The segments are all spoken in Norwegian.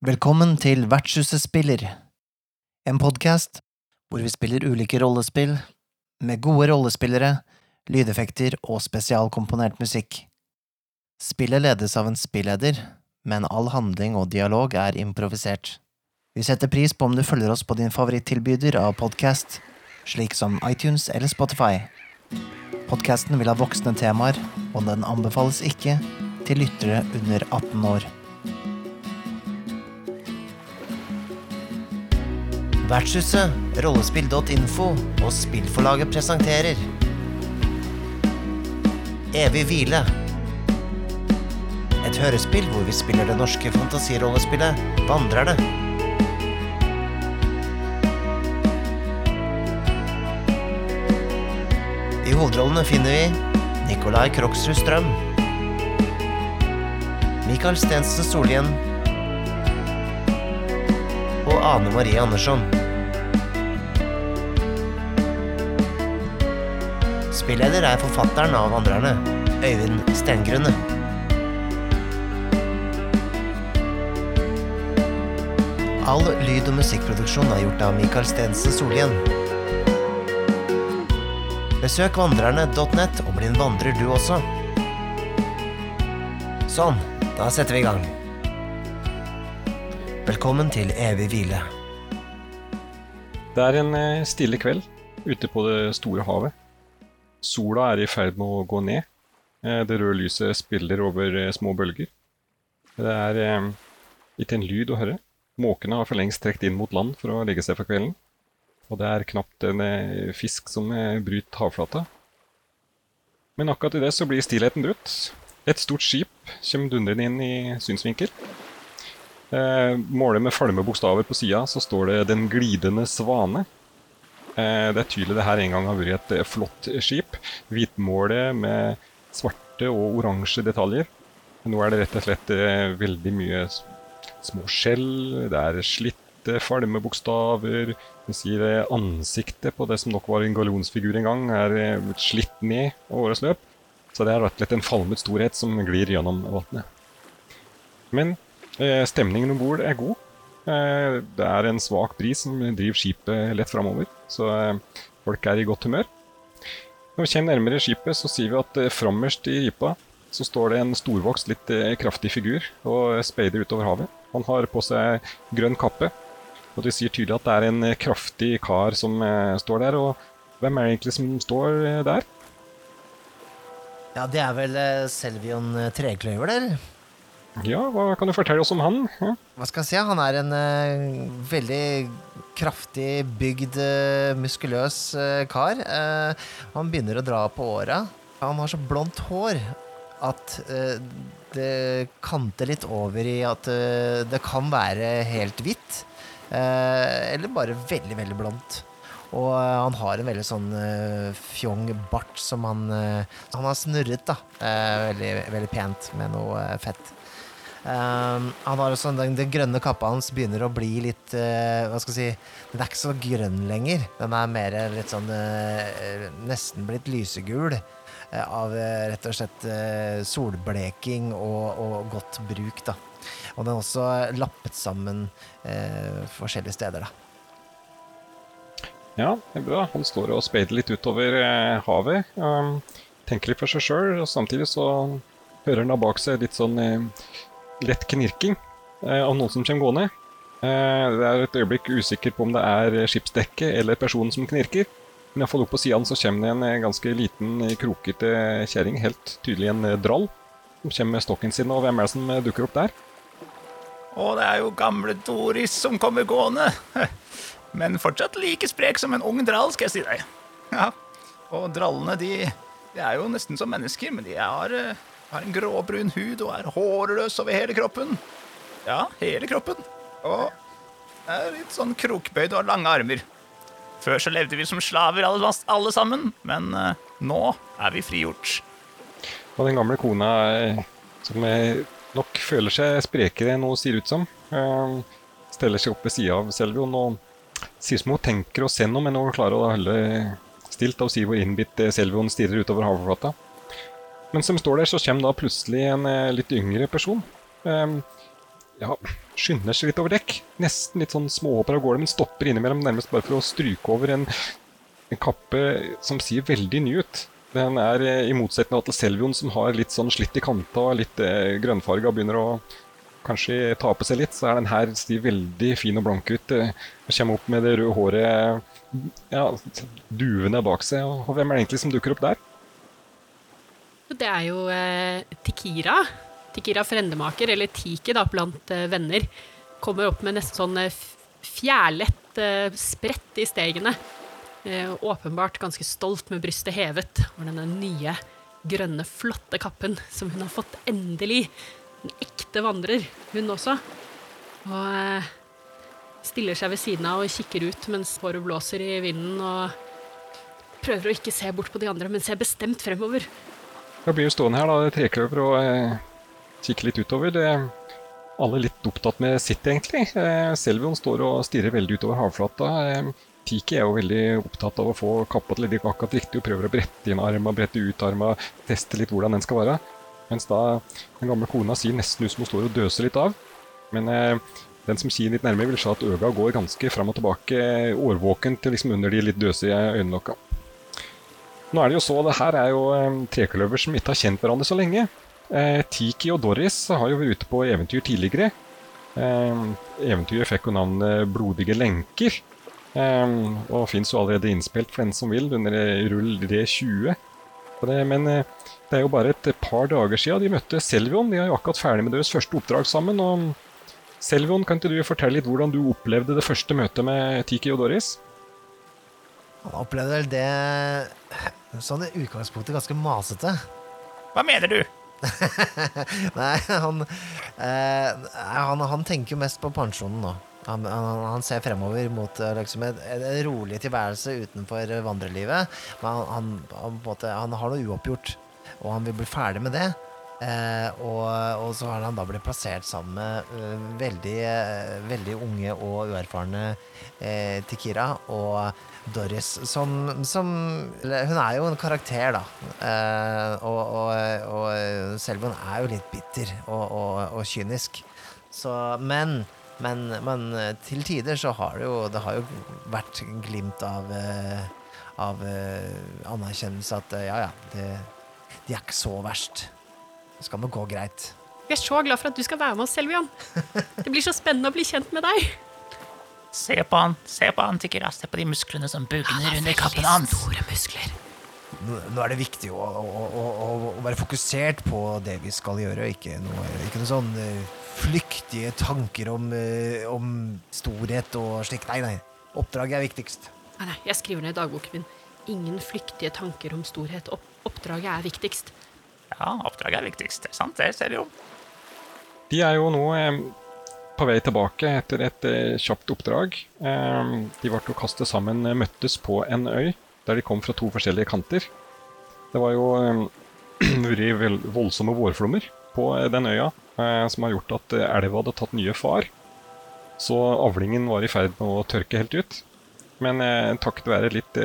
Velkommen til Vertshuset spiller, en podkast hvor vi spiller ulike rollespill med gode rollespillere, lydeffekter og spesialkomponert musikk. Spillet ledes av en spilleder, men all handling og dialog er improvisert. Vi setter pris på om du følger oss på din favorittilbyder av podkast, slik som iTunes eller Spotify. Podkasten vil ha voksne temaer, og den anbefales ikke til lyttere under 18 år. Vertshuset, rollespill.info og spillforlaget presenterer Evig hvile. Et hørespill hvor vi spiller det norske fantasirollespillet Vandrerne. I hovedrollene finner vi Nikolai Kroksrud Strøm. Michael Stensen Solhjell og Ane Marie Andersson. Spilleder er forfatteren av Vandrerne, Øyvind Stengrunne. All lyd- og musikkproduksjon er gjort av Mikael Stensen Solhjell. Besøk vandrerne.net og bli en vandrer du også. Sånn, da setter vi i gang. Velkommen til evig hvile. Det er en eh, stille kveld ute på det store havet. Sola er i ferd med å gå ned. Eh, Det røde lyset spiller over eh, små bølger. Det er ikke en lyd å høre. Måkene har for lengst trukket inn mot land for å legge seg for kvelden. Og det er knapt en fisk som bryter havflata. Men akkurat i det så blir stillheten brutt. Et stort skip kommer dundrende inn i synsvinkel. Eh, målet med falme bokstaver på sida, så står det 'Den glidende svane'. Eh, det er tydelig det her en gang har vært et eh, flott skip. Hvitmålet med svarte og oransje detaljer. Nå er det rett og slett eh, veldig mye små skjell, det er slitte falmebokstaver. Det sier eh, ansiktet på det som nok var en gallionsfigur en gang, er eh, blitt slitt ned av årets løp. Så det er rett og slett en falmet storhet som glir gjennom vannet. Men stemningen om bord er god. Eh, det er en svak bris som driver skipet lett framover, så eh, folk er i godt humør. Når vi kommer nærmere skipet, så sier vi at frammerst i ripa så står det en storvokst, litt eh, kraftig figur og speider utover havet. Han har på seg grønn kappe, og det sier tydelig at det er en eh, kraftig kar som eh, står der. Og hvem er det egentlig som står eh, der? Ja, det er vel eh, Selvion eh, Trekløyver, eller? Ja, hva kan du fortelle oss om han? Ja. Hva skal jeg si? Han er en uh, veldig kraftig bygd, uh, muskuløs uh, kar. Han begynner å dra på åra. Han har så blondt hår at det kanter litt over i at det kan være helt hvitt. eller bare veldig, veldig blondt. Og han har en veldig sånn eh, fjong bart som han Han har snurret, da. Veldig, veldig pent med noe fett. Um, han har også den, den grønne kappa hans begynner å bli litt uh, Hva skal jeg si Den er ikke så grønn lenger. Den er mer litt sånn uh, Nesten blitt lysegul. eh, av eh, rett og slett eh, solbleking og, og godt bruk, da. Og den er også lappet sammen eh, forskjellige steder, da. Ja, det er bra. Han står og speider litt utover eh, havet. Um, tenker litt for seg sjøl, samtidig så hører han da bak seg litt sånn eh, lett knirking eh, av noen som kommer gående. Eh, det er et øyeblikk usikker på om det er skipsdekket eller personen som knirker. Men iallfall opp på sida så kommer det en eh, ganske liten, krokete kjerring, helt tydelig en drall, som kommer med stokken sin. Og hvem er det som dukker opp der? Å, det er jo gamle Doris som kommer gående. Men fortsatt like sprek som en ung drall, skal jeg si deg. Ja, Og drallene, de, de er jo nesten som mennesker, men de har, har en gråbrun hud og er hårløs over hele kroppen. Ja, hele kroppen. Og er litt sånn krokbøyd og har lange armer. Før så levde vi som slaver alle, alle sammen, men uh, nå er vi frigjort. Og den gamle kona eh, som eh, nok føler seg sprekere enn hun sier ut som, uh, steller seg opp ved sida av Selvion og sier som hun tenker å se noe, men hun klarer å holde stilt og si hvor innbitt Selvion stirrer utover havflata. Mens de står der, så kommer da plutselig en eh, litt yngre person. Um, ja, skynder seg litt over dekk. Nesten litt sånn småhopper av gårde, men stopper innimellom nærmest bare for å stryke over en, en kappe som ser veldig ny ut. Den er eh, i motsetning til Selvion, som har litt sånn slitt i kanta litt eh, grønnfarga begynner å kanskje tape seg litt, så er den her ser veldig fin og blank ut. Og kommer opp med det røde håret ja, duvende bak seg. Og hvem er det egentlig som dukker opp der? Det er jo eh, Tikira. Tikira frendemaker, eller Tiki da, blant eh, venner. Kommer opp med nesten sånn eh, fjærlett eh, sprett i stegene. Eh, åpenbart ganske stolt med brystet hevet over denne nye, grønne, flotte kappen som hun har fått endelig. En ekte vandrer, hun også. Og eh, stiller seg ved siden av og kikker ut mens håret blåser i vinden og prøver å ikke se bort på de andre, men ser bestemt fremover. Jeg blir jo stående her, da, trekløver, og eh, kikke litt utover. Det, alle litt opptatt med sitt, egentlig. Eh, Selvion står og stirrer veldig utover havflata. Eh, Tiki er jo veldig opptatt av å få kappa til litt akkurat riktig og prøver å brette inn arma, brette ut arma, teste litt hvordan den skal være. Mens da den gamle kona sier nesten ut som hun står og døser litt av. Men eh, den som sier litt nærmere, vil se at øga går ganske fram og tilbake, årvåken til liksom under de litt døse øyenlokka. Nå er det jo så, det her er jo eh, trekløver som ikke har kjent hverandre så lenge. Eh, Tiki og Doris har jo vært ute på eventyr tidligere. Eh, eventyret fikk jo navnet Blodige lenker. Eh, og fins jo allerede innspilt for den som vil, under rull D20. Det, men det er jo bare et par dager siden de møtte Selvion. De er jo akkurat ferdig med deres første oppdrag sammen. og Selvion, kan ikke du fortelle litt hvordan du opplevde det første møtet med Tiki og Doris? Han opplevde vel det sånn i utgangspunktet ganske masete. Hva mener du? Nei, han, eh, han, han tenker mest på pensjonen nå. Han, han, han ser fremover mot eh, liksom, en, rolig tilværelse utenfor vandrelivet. Men han, han, måte, han har noe uoppgjort, og han vil bli ferdig med det. Eh, og, og så har han da blitt plassert sammen med uh, veldig, uh, veldig unge og uerfarne uh, Tikira og Doris, som, som Hun er jo en karakter, da. Eh, og, og, og Selvon er jo litt bitter og, og, kynisk. Så, men, men, men til tider så har det jo Det har jo vært glimt av eh, av eh, anerkjennelse at eh, ja, ja, det, de er ikke så verst. Det skal nok gå greit. Jeg er så glad for at du skal være med oss, Selvian. Det blir så spennende å bli kjent med deg. Se på han, se på han, Tikira. Se på de musklene som bugner under kappen hans. Store muskler. Nå, nå er det viktig å, å, å, å, være fokusert på det vi skal gjøre, ikke noe, ikke noe sånn eh, flyktige tanker om, eh, om storhet og slikt. Nei, nei. Oppdraget er viktigst. Nei, nei, jeg skriver ned i dagboken min. Ingen flyktige tanker om storhet. Opp oppdraget er viktigst. Ja, oppdraget er viktigst. Det er sant, det ser du jo. De er jo nå eh, på vei tilbake etter et eh, kjapt oppdrag. Eh, de ble å kastet sammen, eh, møttes på en øy der de kom fra to forskjellige kanter. Det var jo eh, vært voldsomme vårflommer på eh, den øya, som har gjort at elva hadde tatt nye far. Så avlingen var i ferd med å tørke helt ut. Men takket være litt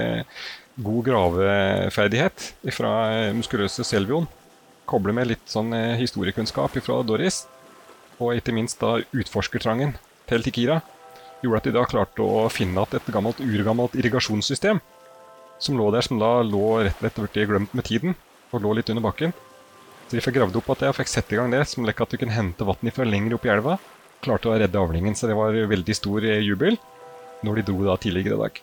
god graveferdighet fra muskuløse Selvion, koble med litt sånn historiekunnskap fra Doris, og ikke minst da utforskertrangen til Tikira, gjorde at de da klarte å finne igjen et gammelt, urgammelt irrigasjonssystem som lå der, som da lå rett og slett blitt glemt med tiden, og lå litt under bakken. Så de fikk gravd opp at jeg fikk sette i gang det, som lekk at du kunne hente vann fra lenger opp i elva. Klarte å redde avlingen, så det var veldig stor eh, jubel når de dro da tidligere i dag.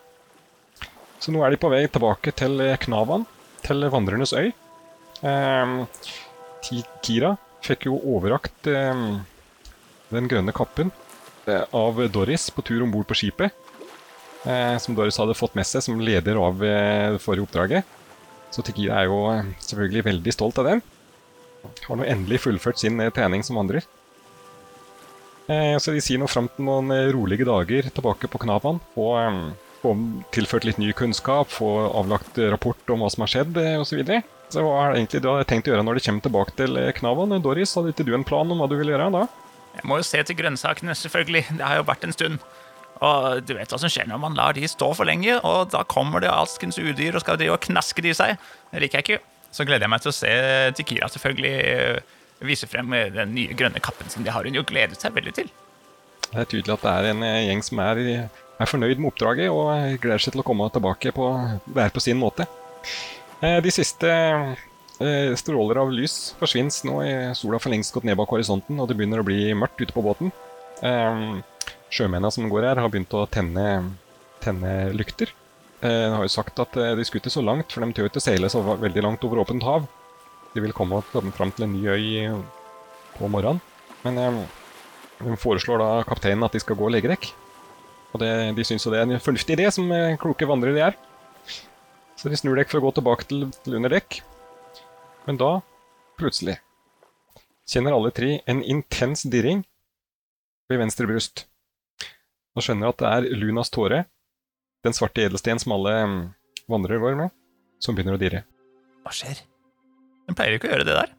Så nå er de på vei tilbake til eh, Knavan, til Vandrernes øy. Eh, Tikira fikk jo overrakt ehm, den grønne kappen eh, av Doris på tur om bord på skipet. Eh, som Doris hadde fått med seg som leder av eh, det forrige oppdraget. Så Tikira er jo eh, selvfølgelig veldig stolt av den. Har nå endelig fullført sin eh, trening som vandrer. Eh, så de sier nå fram til noen eh, rolige dager tilbake på Knavan. Og eh, få tilført litt ny kunnskap, få avlagt eh, rapport om hva som har skjedd eh, osv. Så, videre. så hva er det egentlig du har tenkt å gjøre når de kommer tilbake til eh, Knavan? Doris, hadde ikke du en plan om hva du ville gjøre da? Jeg må jo se til grønnsakene, selvfølgelig. Det har jo vært en stund. Og du vet hva som skjer når man lar de stå for lenge, og da kommer det alskens udyr og skal drive og knaske de seg. Det liker jeg ikke. Så gleder jeg meg til å se Tikira selvfølgelig eh, vise frem eh, den nye grønne kappen sin. Det har hun jo gledet seg veldig til. Det er tydelig at det er en eh, gjeng som er, er fornøyd med oppdraget og gleder seg til å komme tilbake på hver på sin måte. De siste stråler av lys forsvinner nå. Sola har for lengst gått ned bak horisonten, og det begynner å bli mørkt ute på båten. Eh, Sjømennene som går her, har begynt å tenne, tenne lykter. Eh, De har jo sagt at eh, de skulle ikke så langt, for de tør ikke seile så veldig langt over åpent hav. De vil komme, fram til en ny øy på morgenen. Men eh, de foreslår da kapteinen at de skal gå og legge dekk. Og det, de syns jo det er en fornuftig idé, som eh, kloke vandrere de er. Så de snur dekk for å gå tilbake til, til under dekk. Men da, plutselig, kjenner alle tre en intens dirring ved venstre bryst. Og skjønner at det er Lunas tåre, den svarte edelsten som alle vandrer vandrere går med, som begynner å dirre. Hva skjer? Den pleier ikke å gjøre det der.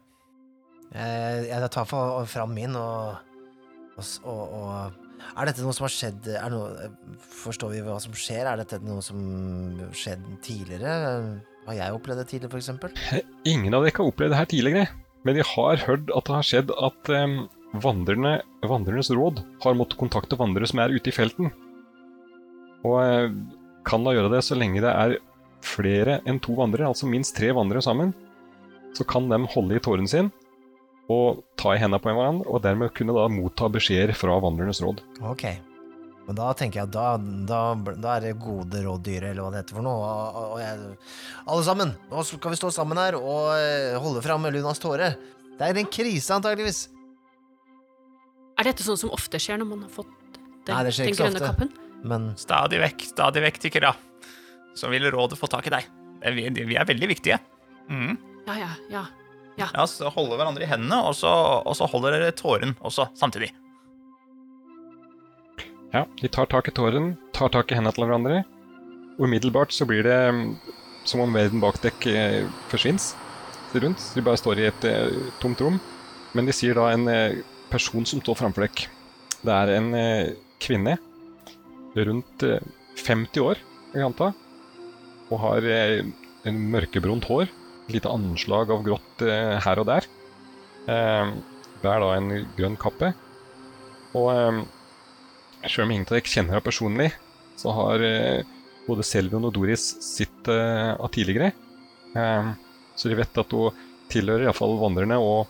Jeg, jeg tar fram min og, og, og, og Er dette noe som har skjedd er noe, Forstår vi hva som skjer? Er dette noe som skjedde tidligere? Har jeg opplevd det tidligere, eksempel? Ingen av dere har opplevd det her tidligere, men jeg har hørt at det har skjedd at em, vandrerne, vandrernes råd har måttet kontakte vandrere som er ute i felten. Og eh, kan da gjøre det så lenge det er flere enn to vandrere, altså minst tre vandrere sammen. Så kan de holde i tåren sin og ta i hendene på hverandre, og dermed kunne da motta beskjeder fra vandrernes råd. Ok. Men da tenker jeg at da, da, da er det gode råd dyre, eller hva det heter for noe. Og, og, og jeg, alle sammen, nå skal vi stå sammen her og eh, holde fram Lunas tåre. Det er en krise, antageligvis. Er dette sånn som ofte skjer når man har fått den, Nei, det skjer den ikke så grønne ofte. kappen? Men Stadig vekk, stadig vekk, Tikra. Så vil rådet få tak i deg. Eh, Vi, vi er veldig viktige. Mhm. Ja, ja, ja. Ja, så holde hverandre i hendene, og så, og så holder dere tåren også samtidig. Ja, de tar tak i tåren, tar tak i hendene til hverandre. Og umiddelbart så blir det mm, som om verden bak dekk eh, forsvinner rundt. De bare står i et eh, tomt rom. Men de sier da en eh, person som står framfor dekk. Det er en kvinne rundt eh, 50 år, jeg anta. Og har en mørkebrunt hår. Lite anslag av grått her og der. Det bærer da en grønn kappe. Og selv om ingen av dere kjenner henne personlig, så har eh, både Selvion og Doris sitt eh, av tidligere. Eh, så de vet at hun tilhører iallfall vandrerne, og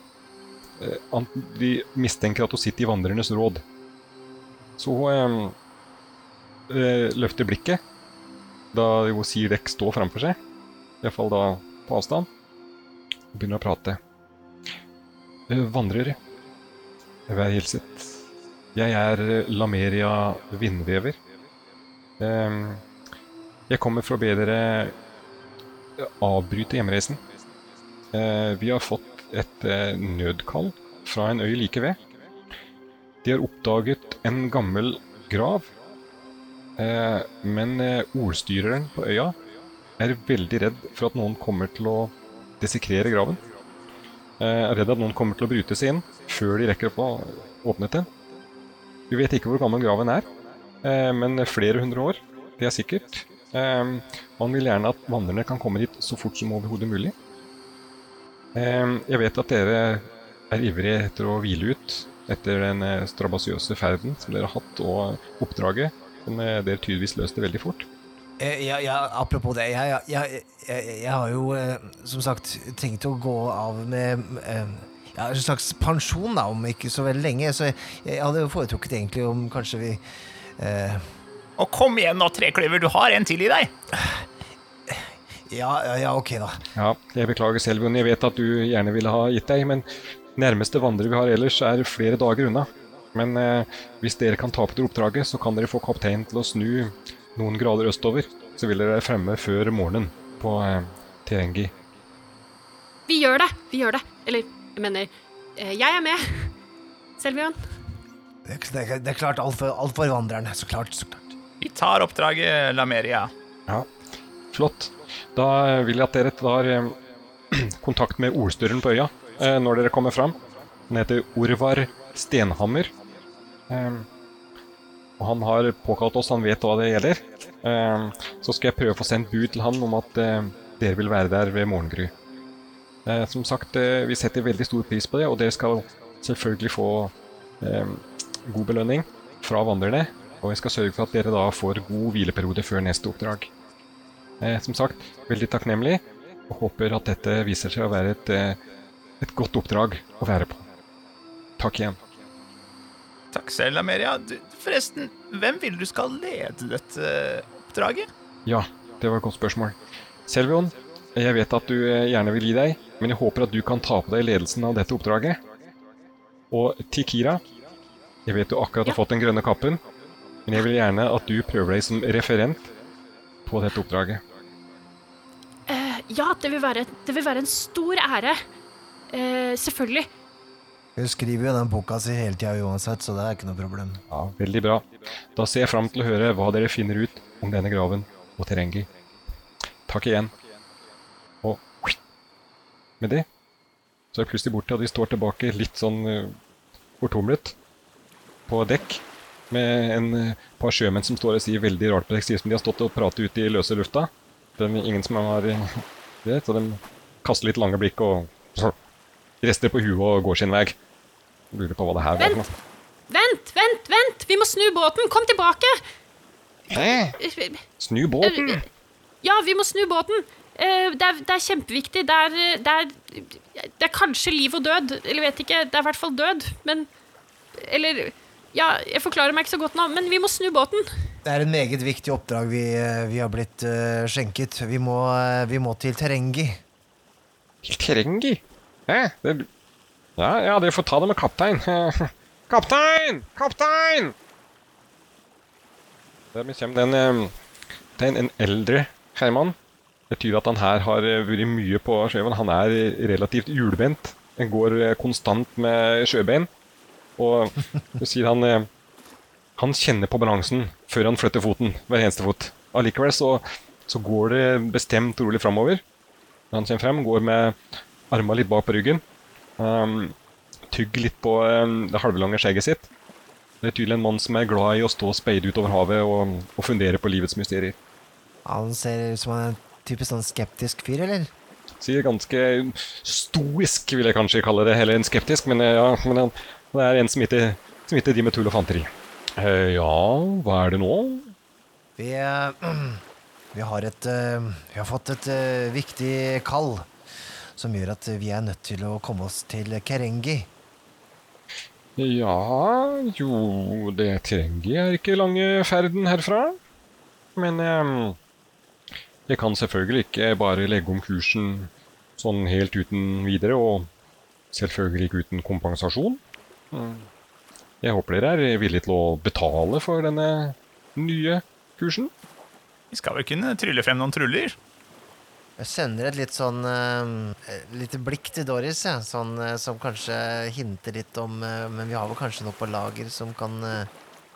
eh, de mistenker at hun sitter i vandrernes råd. Så hun eh, eh, løfter blikket da hun sier vekk stå framfor seg, iallfall da på avstand, og begynner å prate. Vandrere, vær hilset. Jeg er eh, Lameria vindvever. Ehm, Jeg kommer for å be dere eh, avbryte hjemreisen. Eh, Vi har fått et nødkall fra en øy like ved. De har oppdaget en gammel grav, men ordstyreren på øya er veldig redd for at noen kommer til å desekrere graven. Jeg Er redd at noen kommer til å bryte seg inn før de rekker å få åpnet den. Vi vet ikke hvor gammel graven er, eh, men flere hundre år. Det er sikkert. Eh, Man vil gjerne at vandrerne kan komme dit så fort som overhodet mulig. Eh, Jeg vet at dere er ivrige etter å hvile ut etter den strabasiøse ferden som dere har hatt, og oppdraget eh, dere tydeligvis løste veldig fort. Ja, ja, apropos det. Jeg, jeg, jeg, jeg, har jo som sagt tenkt å gå av med ja, en slags pensjon, da, om ikke så veldig lenge. Så jeg, jeg hadde jo foretrukket egentlig om kanskje vi eh, Og kom igjen nå, Trekløver, du har en til i deg. ja, ja, ja, ok, da. Ja, jeg beklager selv, Jon. Jeg vet at du gjerne ville ha gitt deg, men nærmeste vandrer vi har ellers, er flere dager unna. Men eh, hvis dere kan ta på dere oppdraget, så kan dere få kapteinen til å snu noen grader østover. Så vil dere være fremme før morgenen på eh, Terengi. Vi gjør det! Vi gjør det. Eller, jeg mener, eh, jeg er med. Selvbjørn. Det, det, det er klart alt for, alt for vandrerne. Så klart, så klart. Vi tar oppdraget, Lameria. Ja, flott. Da vil jeg at dere tar eh, kontakt med ordstyreren på øya eh, når dere kommer fram. Han heter Orvar Stenhammer. Eh, og han har påkalt oss, han vet hva det gjelder. Eh, så skal jeg prøve å få sendt bud til han om at eh, dere vil være der ved morgengry. Eh, som sagt, eh, vi setter veldig stor pris på det, og dere skal selvfølgelig få eh, god belønning fra vandrerne, og jeg skal sørge for at dere da får god hvileperiode før neste oppdrag. Eh, som sagt, veldig takknemlig, og håper at dette viser seg å være et, eh, et godt oppdrag å være på. Takk igjen. Takk selv, Ameria. Du, forresten, hvem vil du skal lede dette oppdraget? Ja, det var et godt spørsmål. Selvion, jeg vet at du eh, gjerne vil gi deg, men jeg håper at du kan ta på deg ledelsen av dette oppdraget. Og til Kira jeg vet du akkurat har fått den grønne kappen, men jeg vil gjerne at du prøver deg som referent på dette oppdraget. Uh, ja, det vil, være, det vil være en stor ære. Uh, selvfølgelig. Hun skriver jo den boka si hele tida uansett, så det er ikke noe problem. Ja, Veldig bra. Da ser jeg fram til å høre hva dere finner ut om denne graven og Terengi. Takk igjen. Med de. så er jeg plutselig borte, og de står tilbake litt sånn uh, fortumlet på dekk med en uh, par sjømenn som står og sier veldig rart på dekk, som de har stått og pratet ute i løse lufta. Det er ingen som har det, så de kaster litt lange blikk og rister på huet og går sin vei. Lurer på hva det her Vent! var. Vent, vent, vent! Vi må snu båten! Kom tilbake! Hæ? Eh, Snu båten! Ja, vi må snu båten. Eh, Det er, det er kjempeviktig. Det er, eh, det, er, det er kanskje liv og død. Eller vet ikke. Det er i hvert fall død. Men Eller Ja, jeg forklarer meg ikke så godt nå, men vi må snu båten. Det er en meget viktig oppdrag vi, eh, vi har blitt uh, skjenket. Vi må, uh, vi må til Terengi. Terengi? Ja, Det... Ja, ja, dere får ta det med kaptein. Kaptein! Kaptein! Der kommer den eh, Det er en, en eldre herremann. Det betyr at han her har eh, vært mye på sjøen. Han er eh, relativt hjulbent. Han går eh, konstant med sjøbein. Og du sier han Han kjenner på balansen før han flytter foten. Hver eneste fot. Allikevel så, så går det bestemt rolig framover. Han kommer frem, går med armene litt bak på ryggen. Um, tygger litt på um, det halvlange skjegget sitt. Det er tydelig en mann som er glad i å stå og speide utover havet og, og fundere på livets mysterier. Han ser ut som han er en typisk sånn skeptisk fyr, eller? Sier ganske stoisk, vil jeg kanskje kalle det, heller enn skeptisk, men, ja, men han er en som ikke, som ikke de med tull og fanteri. Eh, ja, hva er det nå? Vi, eh, vi har et eh, Vi har fått et viktig kall som gjør at vi er nødt til å komme oss til Kerengi. Ja, jo, det trenger jeg ikke lange ferden herfra. Men eh, jeg kan selvfølgelig ikke bare legge om kursen sånn helt uten videre, og selvfølgelig ikke uten kompensasjon. Mm. Jeg håper dere er villige til å betale for denne nye kursen. Vi skal vel kunne trylle frem noen truller? Jeg sender et litt sånn uh, lite blikk til Doris, ja. sånn, uh, som kanskje hinter litt om uh, Men vi har vel kanskje noe på lager som kan,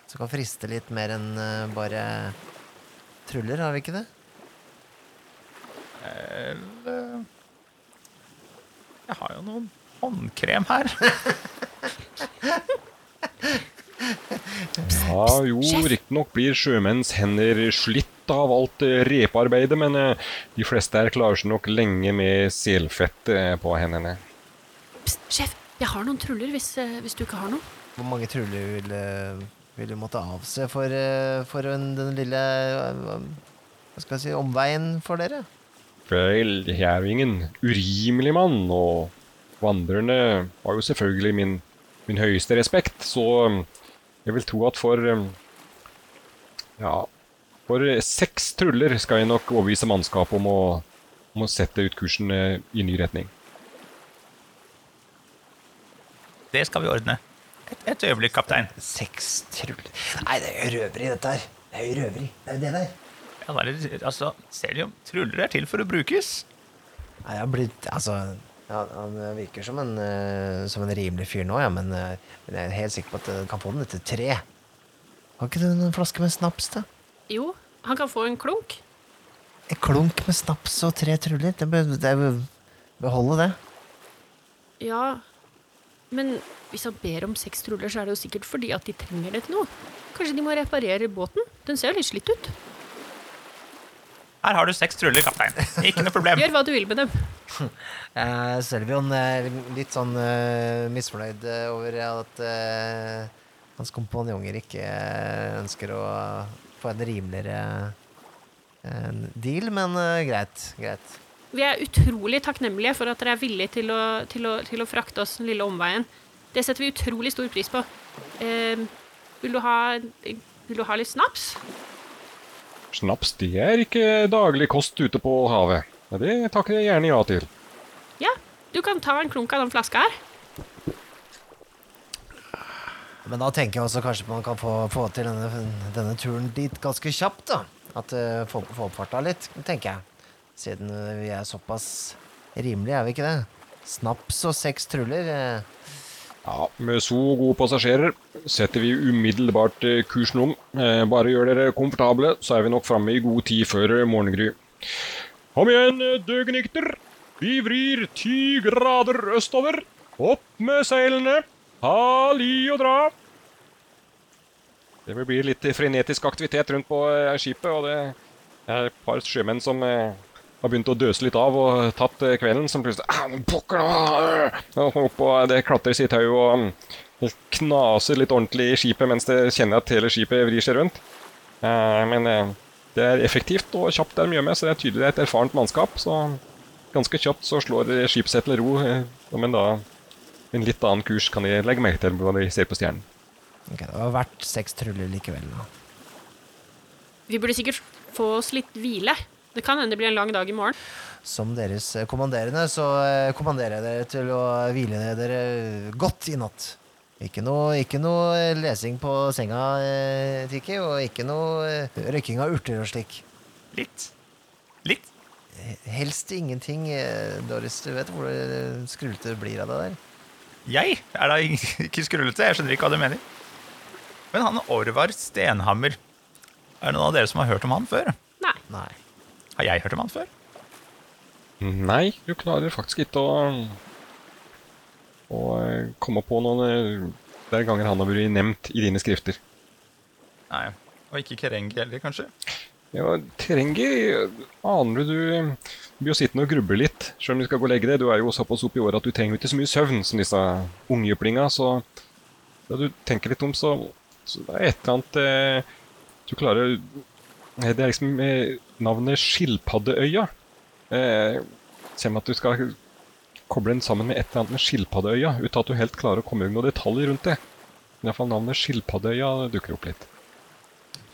som kan friste litt mer enn bare truller, har vi ikke det? Eller Jeg har jo noen håndkrem her. Ja, jo, riktignok blir sjømenns hender slitt av alt eh, repearbeidet, men eh, de fleste her klarer seg nok lenge med selfett eh, på hendene. Pst, sjef, jeg har noen truller hvis, eh, hvis du ikke har noe. Hvor mange truller vil, eh, vil du måtte avse for, eh, for den lille eh, Hva skal jeg si omveien for dere? Vel, jeg er jo ingen urimelig mann, og vandrerne var jo selvfølgelig min, min høyeste respekt, så um, jeg vil tro at for um, Ja, for seks truller skal jeg nok overbevise mannskapet om å, om å sette ut kursen eh, i ny retning. Det skal vi ordne. Et, et øyeblikk, kaptein. Seks truller Nei, det er røveri, dette her. Det er jo røveri. Det er jo det der. Ja, hva er altså, Selium, truller er til for å brukes. Nei, jeg har blitt Altså, ja, han virker som en, uh, som en rimelig fyr nå, ja, men, uh, men jeg er helt sikker på at jeg kan få den etter tre. Har ikke du en flaske med snaps, da? Jo, han kan få en klunk. En klunk med snaps og tre truller? Det bør, det bør beholde det. Ja, men hvis han ber om seks truller, så er det jo sikkert fordi at de trenger det til noe. Kanskje de må reparere båten? Den ser jo litt slitt ut. Her har du seks truller, kaptein. Ikke noe problem. Gjør hva du vil med dem. Uh, Selvion er litt sånn uh, misfornøyd eh, over at uh, hans kompanjonger ikke eh, ønsker å få en rimeligere eh, deal, men eh, greit. Greit. Vi er utrolig takknemlige for at dere er villige til å, til å, til å frakte oss den lille omveien. Det setter vi utrolig stor pris på. Eh, vil, du ha, vil du ha litt snaps? Snaps det er ikke daglig kost ute på havet. Det takker jeg gjerne ja til. Ja, du kan ta en klunk av den flaska her. Men da tenker jeg også kanskje man kan få, få til denne, denne turen dit ganske kjapt, da. At uh, få få opp farta litt, tenker jeg. Siden eh, vi er såpass rimelige, er vi ikke det? Snaps og seks truller. eh, Ja, Med så gode passasjerer setter vi umiddelbart eh, kursen om. Eh, Bare gjør dere komfortable, så er vi nok framme i god tid før eh, morgengry. Kom igjen, døgnikter! Vi vrir ti grader østover. Opp med seilene. Ha li og dra. Det vil bli litt frenetisk aktivitet rundt på skipet, og det er et par sjømenn som har begynt å døse litt av og tatt eh, kvelden, som plutselig «Ah, pokker opp og det klatres i tau og det knaser litt ordentlig i skipet mens det kjenner at hele skipet vrir seg rundt. Eh, men eh, det er effektivt og kjapt det er mye med, så det er tydelig et erfarent mannskap. Så ganske kjapt så slår skipet seg til ro, men da en litt annen kurs kan de legge merke til når de ser på stjernen. Ok, det var verdt seks truller likevel. da. Vi burde sikkert få oss litt hvile. Det kan hende det blir en lang dag i morgen. Som deres eh, kommanderende så eh, kommanderer jeg dere til å hvile dere godt i natt. Ikke noe, ikke noe eh, lesing på senga, eh, Tiki, og ikke noe eh, røyking av urter og slik. Litt. Litt. Helst ingenting, eh, Doris. Du vet hvor eh, skrullete det blir av det der. Jeg er da ikke skrullete. Jeg skjønner ikke hva du mener. Men han Orvar Stenhammer, er det noen av dere som har hørt om han før? Nei. Nei. Har jeg hørt om han før? Nei, du klarer faktisk ikke å Å eh, komme på noen eh, Det er ganger han har vært nevnt i dine skrifter. Nei. Og ikke Kerengi heller, kanskje? Ja, Kerengi aner du du blir jo sittende og gruble litt, sjøl om du skal gå og legge deg. Du er jo såpass opp i året at du trenger jo ikke så mye søvn som disse ungjøplinga, så da du tenker litt om, så, så det er et eller annet eh, Du klarer eh, Det er liksom eh, navnet Skilpaddeøya. Eh, om at du skal koble den sammen med et eller annet med Skilpaddeøya, uten at du helt klarer å komme inn noen detaljer rundt det. Men iallfall navnet Skilpaddeøya dukker opp litt.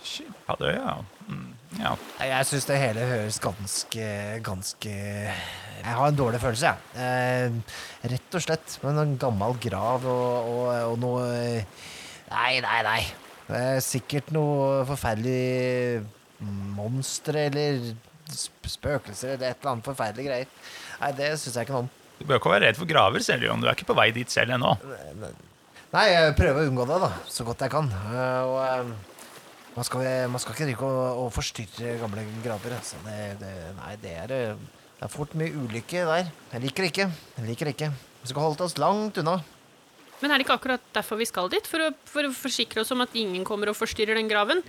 Skilpaddeøya, ja. Mm, ja. Jeg syns det hele høres ganske Ganske Jeg har en dårlig følelse, jeg. Eh, rett og slett. Med en gammel grav og, og, og noe eh, Nei, nei, nei. Det er sikkert noe forferdelig monstre eller spøkelser eller et eller annet forferdelige greier. Nei, det syns jeg ikke noe om. Du bør ikke være redd for graver, selv om du er ikke på vei dit selv ennå. Nei, jeg prøver å unngå det, da. Så godt jeg kan. Eh, og eh, man skal, man skal ikke drive og, og forstyrre gamle graver. Altså. Det, det, nei, det er, eh, det er fort mye ulykke der. Jeg liker det ikke. Jeg liker det ikke. Vi skal holde oss langt unna. Men er det ikke akkurat derfor vi skal dit? For å, for å forsikre oss om at ingen kommer og forstyrrer den graven?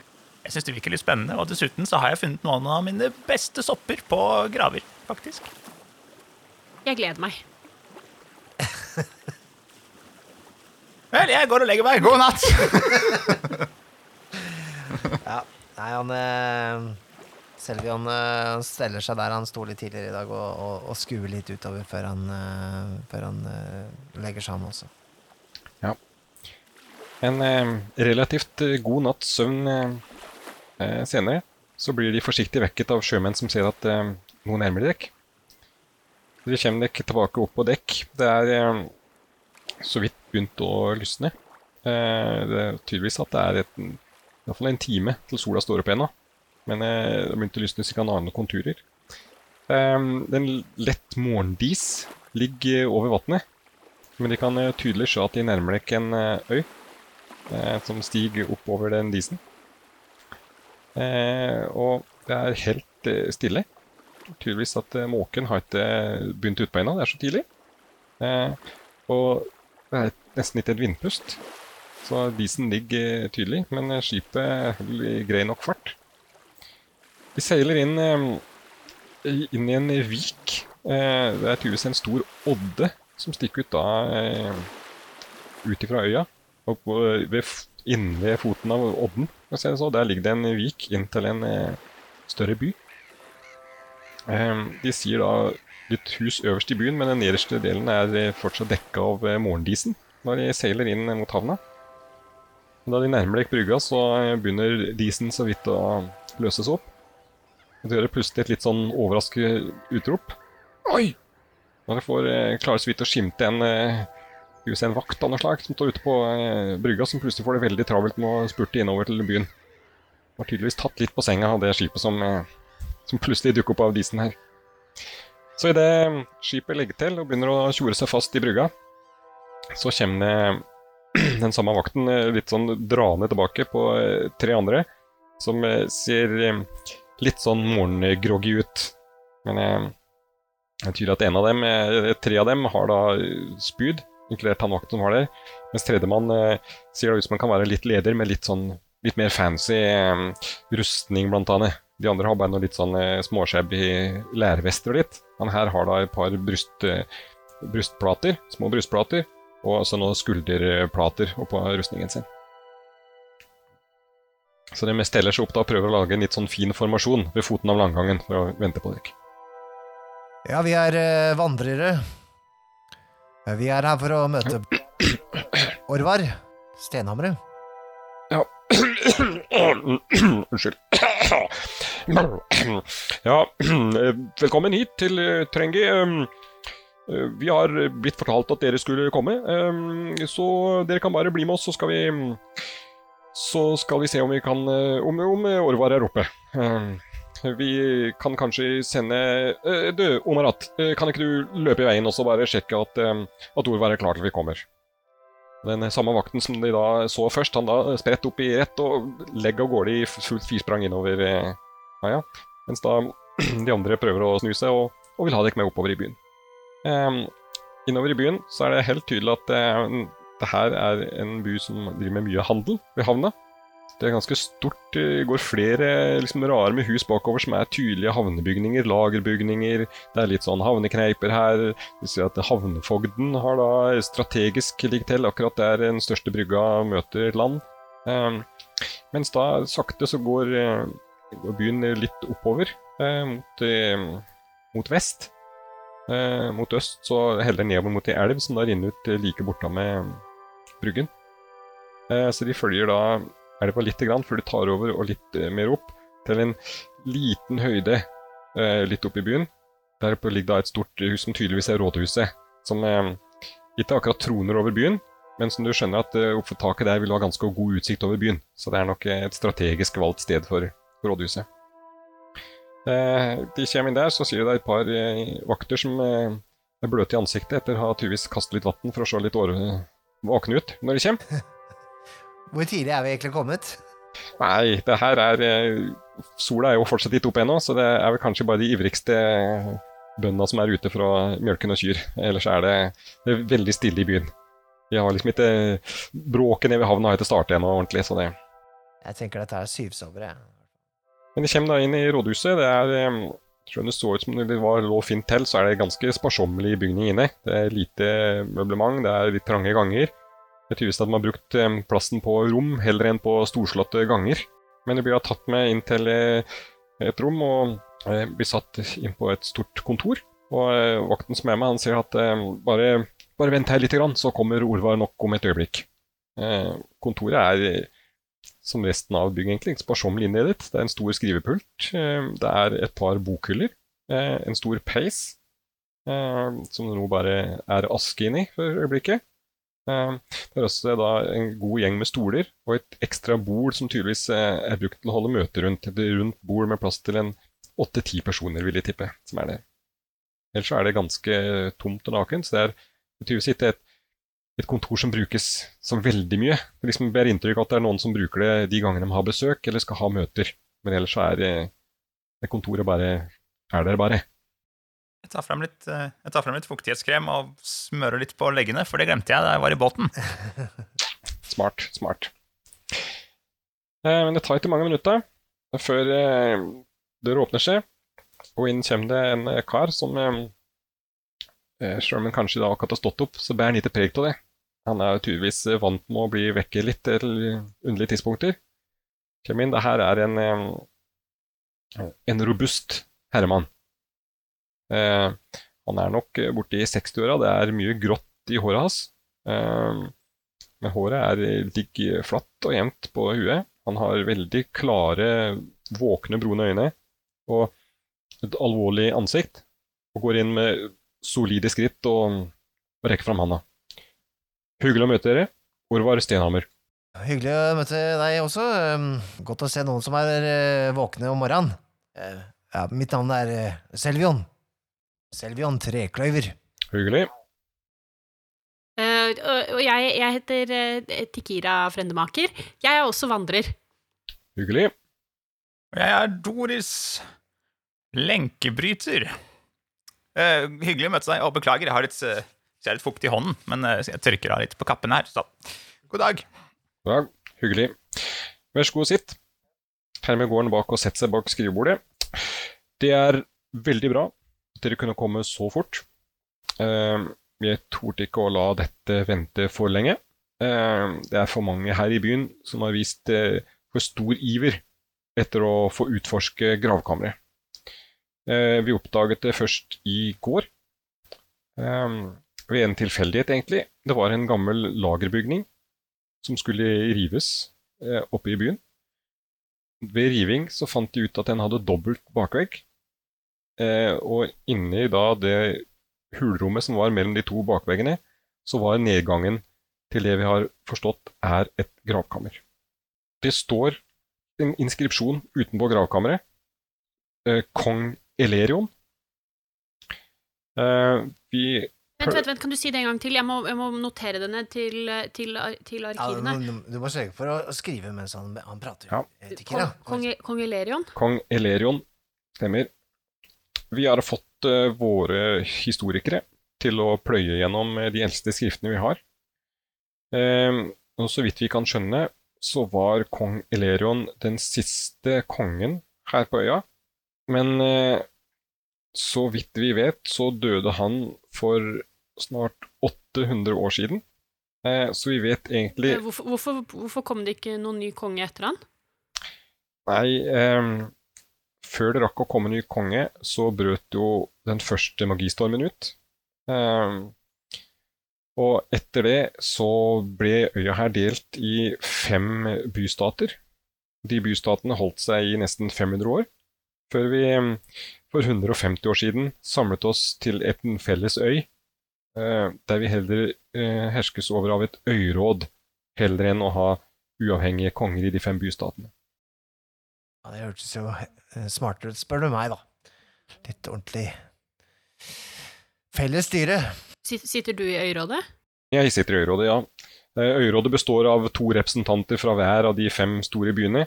Jeg syns det virker litt spennende, og dessuten så har jeg funnet noen av mine beste sopper på graver, faktisk. Jeg gleder meg. Vel, jeg går og legger meg. God natt! Ja. Nei, han eh, Selvion eh, han steller seg der han sto litt tidligere i dag, og, og, og skuer litt utover før han, eh, før han eh, legger seg, han også. Ja. En eh, relativt eh, god natts søvn eh, eh, senere, så blir de forsiktig vekket av sjømenn som ser at eh, noe nærmer dekk. De kommer dekk tilbake opp på dekk. Det er eh, så vidt begynt å lysne. Eh, det er tydeligvis at det er et, i hvert fall en time til sola står opp ennå. Men eh, det har begynt å lysne så kan ane konturer. Eh, den lett morgendis ligger over vannet, men de kan eh, tydelig se at de nærmer dere en eh, øy eh, som stiger oppover den disen. Eh, og det er helt eh, stille. Tydeligvis at eh, måken har ikke begynt utpå ennå, det er så tidlig. Og det er nesten ikke et vindpust. Så disen ligger tydelig, men skipet holder grei nok fart. Vi seiler inn, inn i en vik. Det er tydeligvis en stor odde som stikker ut da ut ifra øya. Og på, ved inne ved foten av odden. så. Der ligger det en vik inn til en eh, større by. Eh, de sier da litt hus øverst i byen, men den nederste delen er eh, fortsatt dekka av eh, morgendisen når de seiler inn mot havna. Da de nærmer deg brygga, så begynner disen så vidt å løses opp. Og det gjør plutselig et litt sånn overrasket utrop. Oi! Når dere får klarer så vidt å skimte en, skal vi se en vakt av noe slag som står ute på eh, brygga, som plutselig får det veldig travelt med å spurte innover til byen. Var tydeligvis tatt litt på senga av det skipet som, eh, som plutselig dukker opp av disen her. Så idet skipet legger til og begynner å tjore seg fast i brygga, så kommer det den samme vakten eh, litt sånn draende tilbake på tre andre, som ser litt sånn morgengroggy ut. Men eh, tyder at en av dem, tre av dem har da spyd, inkludert han vakten som var der, mens tredjemann eh, ser det ut som han kan være litt leder med litt sånn litt mer fancy eh, rustning, blant annet. De andre har bare noe litt sånn eh, småshabby lærvester og litt. Han her har da et par bryst, eh, brystplater, små brystplater, og så noen skulderplater oppå rustningen sin. Så de steller seg opp da prøver å lage en litt sånn fin formasjon ved foten av landgangen for å vente på dere. Ja, vi er eh, vandrere. Eh, Vi er her for å møte Orvar Stenhamre. Ja Unnskyld. Ja, velkommen hit til eh, Trengi. Um, eh, Vi har blitt fortalt at dere skulle komme, um, så dere kan bare bli med oss, så skal vi Så skal vi se om vi kan Om, om Orvar er oppe. Vi kan kanskje sende eh, Du, Omarat, eh, kan ikke du løpe i veien og bare sjekke at, um, at ordet er klar til vi kommer? Den samme vakten som de da så først, han da spredt opp i rett og legger av gårde i fullt firsprang innover eh, kaia. Mens da de andre prøver å snu seg og, og vil ha dere med oppover i byen. Um, innover i byen så er det helt tydelig at eh, det her er en by som driver med mye handel ved havna. Det er ganske stort. Det går flere liksom, rare med hus bakover som er tydelige havnebygninger, lagerbygninger. Det er litt sånn havnekneiper her. Vi ser at Havnefogden har da strategisk ligget til akkurat der den største brygga møter land. Um, mens da sakte så går, eh, går byen litt oppover uh, mot, uh, mot vest. Uh, mot øst så heller nedover mot ei elv som da renner ut like borta med bryggen. Så de følger da elva lite grann før du tar over og litt eh, mer opp til en liten høyde eh, litt oppe i byen. Der oppe ligger da et stort hus som tydeligvis er rådhuset, som eh, ikke akkurat troner over byen, men som du skjønner at oppe taket der vil ha ganske god utsikt over byen. Så det er nok et strategisk valgt sted for rådhuset. De kommer inn der, så sier det et par vakter som er bløte i ansiktet etter å ha tydeligvis kastet litt vann for å se litt våkne ut når de kommer. Hvor tidlig er vi egentlig kommet? Nei, det her er eh, Sola er jo fortsatt litt opp ennå, så det er vel kanskje bare de ivrigste bøndene som er ute for å mjølke noen kyr. Ellers er det, det er veldig stille i byen. Vi har liksom ikke Bråket nede ved havna har ikke startet ennå ordentlig, så det Jeg tenker dette er syvsovere. jeg. Men vi kommer da inn i rådhuset. Det er eh, Selv om det så ut som det var lå fint til, så er det ganske sparsommelig bygning inne. Det er lite møblement, det er litt trange ganger. Det tydeligvis at man har brukt eh, plassen på rom heller enn på storslåtte ganger. Men de blir tatt med inn til eh, et rom og eh, blir satt inn på et stort kontor. Og vakten som er med, han sier at bare, bare vent her litt, grann, så kommer Orvar nok om et øyeblikk. Kontoret er som resten av bygget, egentlig. Sparsommelig innredet. Det er en stor skrivepult. Det er et par bokhyller. En stor peis som det nå bare er aske inni for øyeblikket. Eh, Det er også da en god gjeng med stoler og et ekstra bord som tydeligvis eh, er brukt til å holde møter rundt. Et rundt bord med plass til en åtte-ti personer, vil jeg tippe, som er det. Ellers så er det ganske tomt og nakent, så det er tydeligvis ikke et, et kontor som brukes som veldig mye. Det liksom bærer inntrykk at det er noen som bruker det de gangene de har besøk eller skal ha møter. Men ellers så er det, det kontoret bare er der bare. Jeg tar frem litt, eh, jeg tar frem litt fuktighetskrem og smører litt på leggene, for det glemte jeg da jeg var i båten. Smart, smart. Eh, men det tar ikke mange minutter før eh, døra åpner seg, og inn kommer det en kar som Selv om han kanskje da akkurat har stått opp, så bærer han ikke preg av det. Han er tydeligvis vant med å bli vekket litt til underlige tidspunkter. Kjem inn. Det her er en, en robust herremann. Eh, han er nok eh, borti 60-åra. Det er mye grått i håret hans. Eh, men håret er, ligger flatt og jevnt på huet. Han har veldig klare, våkne, brune øyne og et alvorlig ansikt. Og går inn med solide skritt og, rekker fram handa. Hyggelig å møte dere. Orvar Stenhammer. Hyggelig å møte deg også. Um, Godt å se noen som er våkne om morgenen. Ja, mitt navn er Selvion. Selvion Trekløyver. Hyggelig. Uh, og jeg, jeg heter uh, Tikira Frendemaker. Jeg er også vandrer. Hyggelig. Og jeg er Doris Lenkebryter. Uh, hyggelig å møte deg, og beklager, jeg har litt, jeg er litt fukt i hånden, men jeg tørker av litt på kappen her, så god dag. Ja, hyggelig. Vær så god, sitt. Hermed går han bak og setter seg bak skrivebordet. Det er veldig bra dere kunne komme så fort. Eh, jeg torde ikke å la dette vente for lenge. Eh, det er for mange her i byen som har vist eh, for stor iver etter å få utforske gravkammeret. Vi oppdaget det først i går. Ved en tilfeldighet, egentlig. Det var en gammel lagerbygning som skulle rives oppe i byen. Ved riving så fant de ut at den hadde dobbelt bakvegg. Eh, og inni da det hulrommet som var mellom de to bakveggene, så var nedgangen til det vi har forstått er et gravkammer. Det står en inskripsjon utenpå gravkammeret. Eh, Kong Elerion. Eh, vi Vent, vent, vent, kan du si det en gang til? Jeg må, jeg må notere det ned til, til, til, arkivene. Ja, du, du må sørge for å skrive mens han, han prater. Ja. Eh, Kong, kong, kong Elerion? Kong Elerion stemmer. Vi har fått eh, våre historikere til å pløye gjennom eh, de eldste skriftene vi har. Ehm, og så vidt vi kan skjønne, så var kong Elerion den siste kongen her på øya. Men eh, så vidt vi vet, så døde han for snart 800 år siden. Så vi vet egentlig Hvorfor, hvorfor, hvorfor kom det ikke noen ny konge etter han? Nei, ehm, før det rakk å komme ny konge, så brøt jo den første magistormen ut. Eh, og etter det så ble øya her delt i fem bystater. De bystatene holdt seg i nesten 500 år, før vi for 150 år siden samlet oss til en felles øy, eh, der vi heller eh, herskes over av et øyråd, heller enn å ha uavhengige konger i de fem bystatene. Ja, det hørtes jo smartere ut, spør du meg, da. Litt ordentlig felles styre. Sitter du i øyrådet? Jeg sitter i øyrådet, ja. Eh, Øyrådet består av to representanter fra hver av de fem store byene,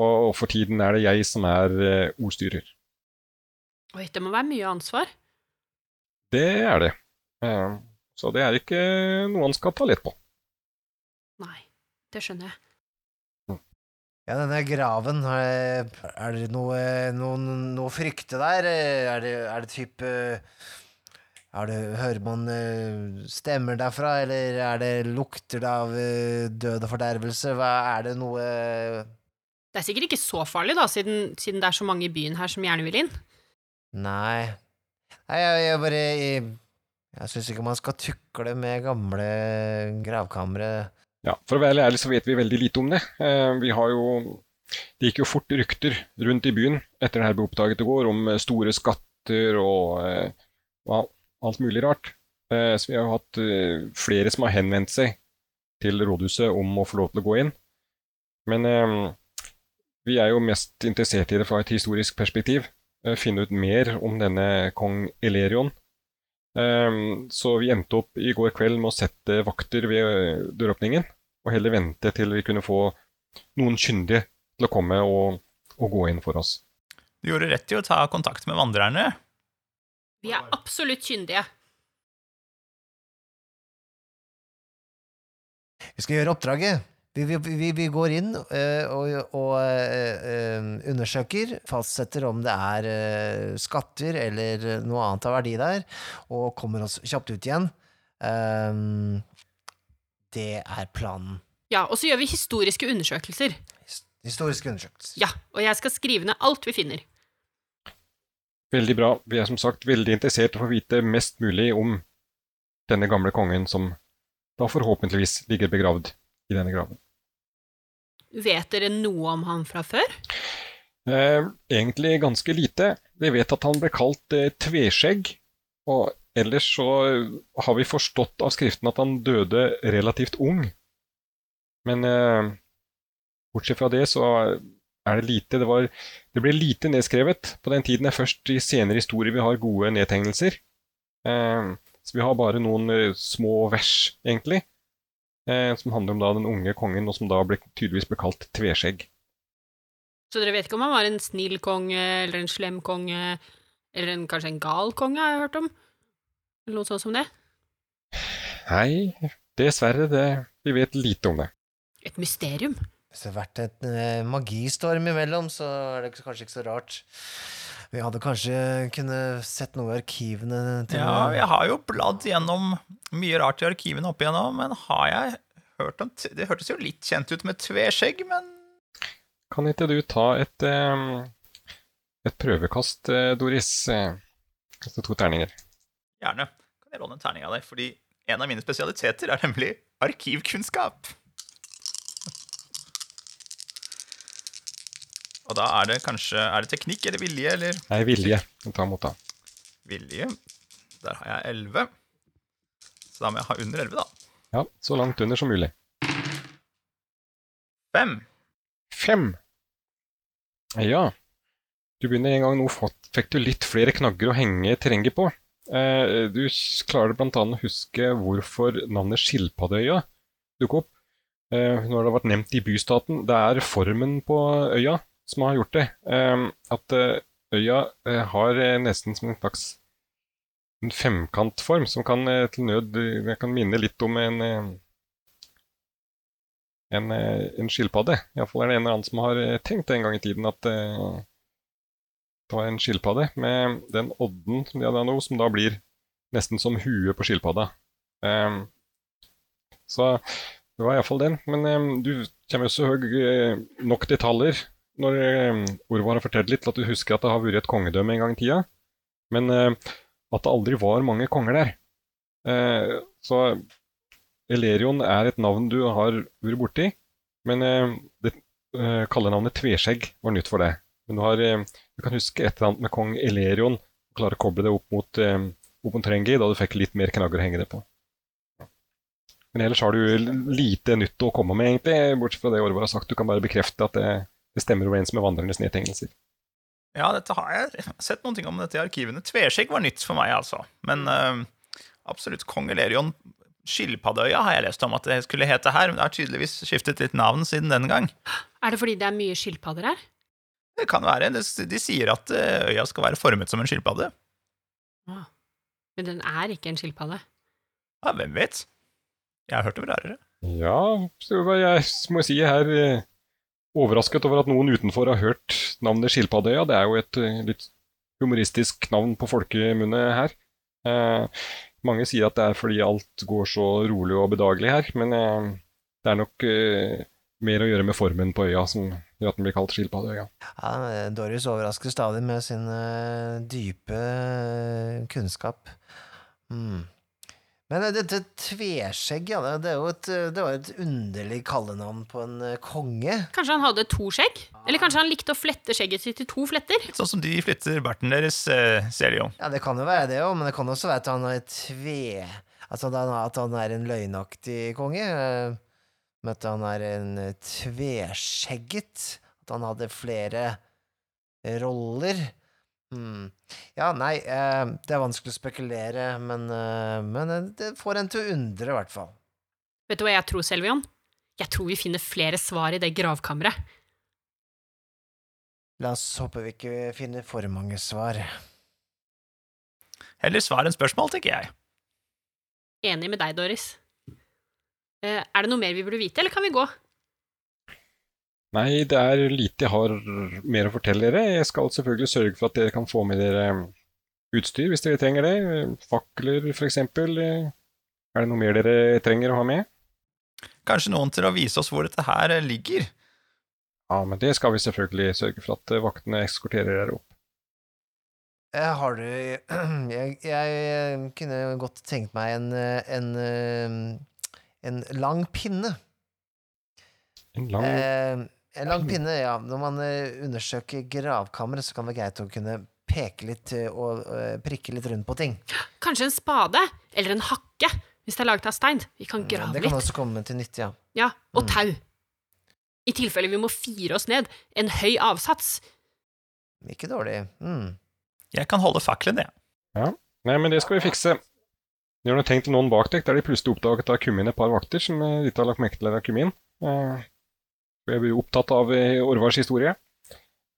og for tiden er det jeg som er eh, ordstyrer. Oi, det må være mye ansvar. Det er det. Eh, Så det er ikke noe han skal ta lett på. Nei, det skjønner jeg. Ja, denne graven, er det noe, noe, noe frykte der? Er det, er det type er det, Hører man eh, stemmer derfra, eller er det lukter det av eh, død og fordervelse? Hva er det noe Det er sikkert ikke så farlig, da, siden, siden det er så mange i byen her som gjerne vil inn. Nei. Nei, jeg, jeg bare Jeg, jeg syns ikke man skal tukle med gamle gravkamre. Ja, For å være ærlig så vet vi veldig lite om det. Eh, Vi har jo Det gikk jo fort rykter rundt i byen etter det her ble oppdaget i går, om eh, store skatter og eh, ja, alt mulig rart. Eh, Så vi har jo hatt eh, flere som har henvendt seg til rådhuset om å få lov til å gå inn. Men eh, vi er jo mest interessert i det fra et historisk perspektiv. eh, Finne ut mer om denne kong Elerion. Så vi endte opp i går kveld med å sette vakter ved eh, døråpningen, og heller vente til vi kunne få noen kyndige til å komme og, og gå inn for oss. Du gjorde rett i å ta kontakt med vandrerne. Vi er absolutt kyndige. Vi skal gjøre oppdraget. Vi, vi, vi, går inn eh, og, og eh, eh, undersøker, fastsetter om det er skatter eller noe annet av verdi der, og kommer oss kjapt ut igjen. Ehm, Det er planen. Ja, og så gjør vi historiske undersøkelser. Historiske undersøkelser. Ja, og jeg skal skrive ned alt vi finner. Veldig bra. Vi er som sagt veldig interessert i å få vite mest mulig om denne gamle kongen som da forhåpentligvis ligger begravd i denne graven. Vet dere noe om han fra før? Eh, egentlig ganske lite. Vi vet at han ble kalt eh, Tveskjegg, og ellers så har vi forstått av skriften at han døde relativt ung. Men eh, bortsett fra det så er det lite. Det, var, det ble lite nedskrevet på den tiden. Det er først i senere historier vi har gode nedtegnelser. Eh, så vi har bare noen eh, små vers, egentlig, eh, som handler om da den unge kongen, og som da ble, tydeligvis ble kalt Tveskjegg. Så dere vet ikke om han var en snill konge, eller en slem konge, eller en, kanskje en gal konge, har jeg hørt om? Eller noe sånt som det? Nei, dessverre, det, vi vet lite om det. Et mysterium. Hvis det har vært en eh, magistorm imellom, så er det kanskje ikke så rart. Vi hadde kanskje kunne sett noe i arkivene til Ja, jeg har jo bladd gjennom mye rart i arkivene opp igjennom, men har jeg hørt om t- Det hørtes jo litt kjent ut med tveskjegg, men Kan ikke du ta et, eh, et prøvekast, eh, Doris? Eh, Kaste to terninger. Gjerne kan jeg låne en terning av deg, fordi en av mine spesialiteter er nemlig arkivkunnskap. Og da er det kanskje Er det teknikk eller vilje eller Nei, vilje. Ta mot da. vilje? Der har jeg 11. Så da må jeg ha under 11, da. Ja, så langt under som mulig. Fem. Fem. Ja. Du begynner en gang nå fått, fikk du litt flere knagger å henge terrenget på. Eh, du klarer annet å huske hvorfor navnet Skilpaddeøya dukket opp. Eh, nå har det vært nevnt i bystaten. Det er formen på øya som har gjort det. Eh, at øya har nesten som en slags en femkantform som kan til nød kan minne litt om en en, en skilpadde. Iallfall er det en eller annen som har tenkt en gang i tiden at var en skilpadde med den odden som de hadde nå, som da blir nesten som huet på skilpadda. Um, så det var iallfall den. Men um, du kommer jo så høy eh, nok detaljer når um, Orvar har fortalt litt, til at du husker at det har vært et kongedømme en gang i tida. Men uh, at det aldri var mange konger der. Uh, så Elerion er et navn du har vært borti, men uh, det eh, kallenavnet Tveskjegg var nytt for deg. Men du, har, du kan huske et eller annet med kong Elerion, og klare å koble det opp mot, eh, opp mot da du fikk litt mer knagger å henge det på. Men ellers har du lite nytt å komme med, egentlig, bortsett fra det Orvar har sagt. Du kan bare bekrefte at det, det stemmer overens med vandrernes nedtegnelser. Ja, dette har jeg sett noen ting om dette i arkivene. Tveskjegg var nytt for meg, altså. Men uh, absolutt kong Elerion Skilpaddeøya har jeg lest om at det skulle hete her. Men det har tydeligvis skiftet litt navn siden den gang. Er det fordi det er mye skilpadder her? Det kan være. De, de sier at eh, øya skal være formet som en skilpadde. Men den er ikke en skilpadde. Ja, hvem vet? Jeg har hørt det rarere. Ja, så jeg må si jeg er eh, overrasket over at noen utenfor har hørt navnet Skilpaddeøya. Det er jo et eh, litt humoristisk navn på folkemunne her. Eh, mange sier at det er fordi alt går så rolig og bedagelig her, men eh, det er nok eh, mer å gjøre med formen på øya som gjør at den blir kalt Skilpaddeøya. Ja, Doris overrasker stadig med sin eh, dype eh, kunnskap. Mm. Men eh, dette tveskjegg, ja, det, er et, det var et underlig kallenavn på en konge. Kanskje han hadde to skjegg? Eller kanskje han likte å flette skjegget sitt i to fletter? Sånn som de flytter barten deres, ser de jo. Ja, det kan jo være det òg, men det kan også være at han er tve... Altså at han er en løgnaktig konge. Men at han er en eh, tveskjegget. At han hadde flere roller. Hmm. Ja, nei, eh, det er vanskelig å spekulere, men, eh, men eh, det får en til å undre, i hvert fall. Vet du hva jeg tror, Selvion? Jeg tror vi finner flere svar i det gravkammeret. La oss håpe vi ikke finner for mange svar. Heller svar enn spørsmål, tenker jeg. Enig med deg, Doris. Eh, er det noe mer vi burde vite, eller kan vi gå? Nei, det er lite jeg har mer å fortelle dere. Jeg skal selvfølgelig sørge for at dere kan få med dere utstyr hvis dere trenger det. Fakler, for eksempel. Er det noe mer dere trenger å ha med? Kanskje noen til å vise oss hvor dette her eh, ligger? Ja, men det skal vi selvfølgelig sørge for at eh, vaktene eskorterer dere opp. Jeg Har du jeg, jeg kunne godt tenkt meg en, eh, en, eh, en lang pinne. En lang Eh, en lang pinne, ja. Når man eh, undersøker gravkammeret, så kan det være greit å kunne peke litt eh, og eh, prikke litt rundt på ting. Kanskje en spade? Eller en hakke, hvis det er laget av stein. Vi kan grave grave det kan litt. også komme til nytte, ja. Ja, og Mm. tau. I tilfelle vi må fire oss ned. En høy avsats. Ikke dårlig. Mm. Jeg kan holde fakkelen, jeg. Nei, men det skal vi fikse. Når du har tenkt noen bak deg, der de plutselig oppdaget av inn et par vakter som eh, ikke har lagt merke til at det Kumin. Eh, og jeg blir opptatt av eh, Orvars historie.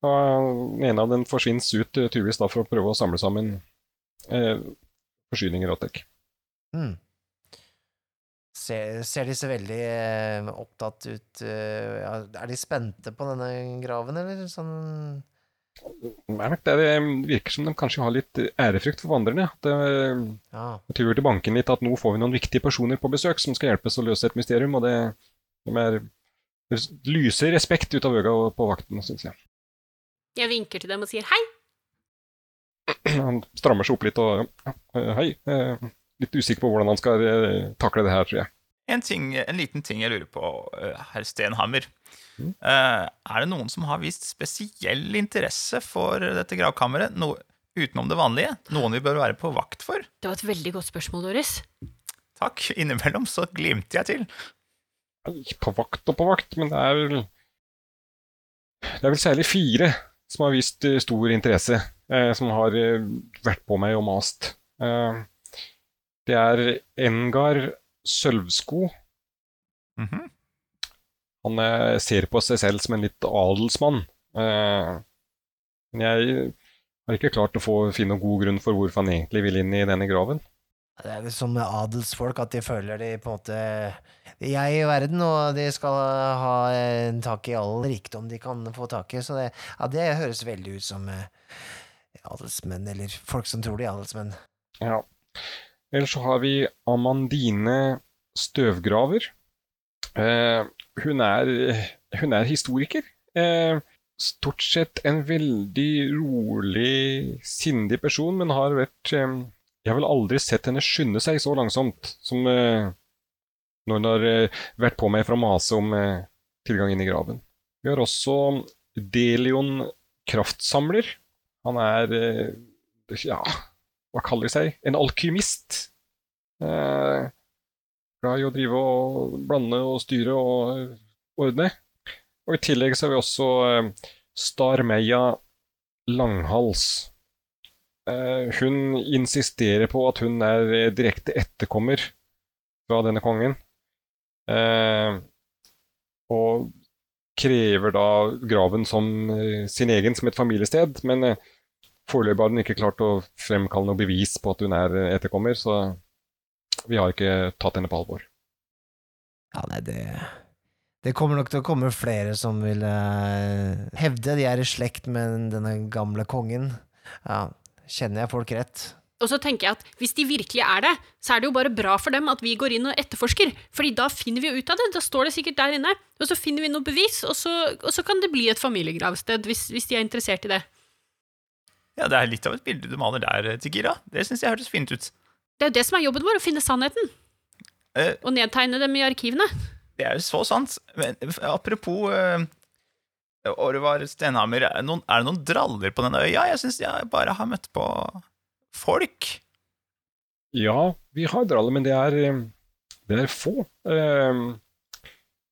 Og den ene av dem forsvinner ut eh, tydeligvis da for å prøve å samle sammen eh, forsyninger og tek. Mm. Ser, ser de så veldig eh, opptatt ut eh, Er de spente på denne graven, eller sånn Det er- virker som de kanskje har litt ærefrykt for vandrerne. Det Ja. betyr til banken litt at nå får vi noen viktige personer på besøk som skal hjelpes å løse et mysterium, og det, de er, det lyser respekt ut av øynene på vakten, syns jeg. Jeg vinker til dem og sier hei. Han strammer seg opp litt og ja, eh, Hei. eh, Litt usikker på hvordan han skal eh, takle det her, tror jeg. En, ting, en liten ting jeg lurer på, eh, herr Stenhammer. Mm. Eh, er det noen som har vist spesiell interesse for dette gravkammeret, no, utenom det vanlige? Noen vi bør være på vakt for? Det var et veldig godt spørsmål, Doris. Takk. Innimellom så glimter jeg til. Ikke På vakt og på vakt, men det er vel Det er vel særlig fire som har vist eh, stor interesse, eh, som har vært på meg og mast. Eh, det er Engar Sølvsko. Mhm. Han eh, ser på seg selv som en litt adelsmann. Eh, men jeg har ikke klart å få, finne noen god grunn for hvorfor han egentlig vil inn i denne graven. Det er vel som med adelsfolk, at de føler de på en måte De er i verden, og de skal ha eh, tak i all rikdom de kan få tak i. Så det, ja, det høres veldig ut som eh, adelsmenn, eller folk som tror de er adelsmenn. Ja. Ellers så har vi Amandine Støvgraver. Eh, hun, er, hun er historiker. Eh, stort sett en veldig rolig, sindig person, men har vært eh, Jeg har vel aldri sett henne skynde seg så langsomt som eh, når hun har eh, vært på meg for å mase om eh, tilgang inn i graven. Vi har også Delion Kraftsamler. Han er ja, hva kaller de seg? En alkymist. Eh, glad i å drive og blande og styre og ordne. Og i tillegg så har vi også eh, Starmeia Langhals. Eh, hun insisterer på at hun er eh, direkte etterkommer fra denne kongen. Eh, og krever da graven som eh, sin egen, som et familiested. Men eh, Foreløpig har hun ikke klart å fremkalle noe bevis på at hun er etterkommer, så vi har ikke tatt henne på alvor. Ja, nei, det Det kommer nok til å komme flere som vil eh, hevde de er i slekt med denne gamle kongen. Ja, kjenner jeg folk rett? Og så tenker jeg at hvis de virkelig er det, så er det jo bare bra for dem at vi går inn og etterforsker, fordi da finner vi jo ut av det. Da står det sikkert der inne, og så finner vi noe bevis, og så, og så kan det bli et familiegravsted, hvis, hvis de er interessert i det. Ja, det er litt av et bilde du maler der, Tigira. Det syns jeg hørtes fint ut. Det er jo det som er jobben vår, å finne sannheten. Eh, Og nedtegne dem i arkivene. Det er jo så sant. Men apropos uh, Orvar Stenhammer, er det, noen, er det noen draller på denne øya? Jeg syns jeg bare har møtt på folk. Ja, vi har draller, men det er, eh, det er få. Eh,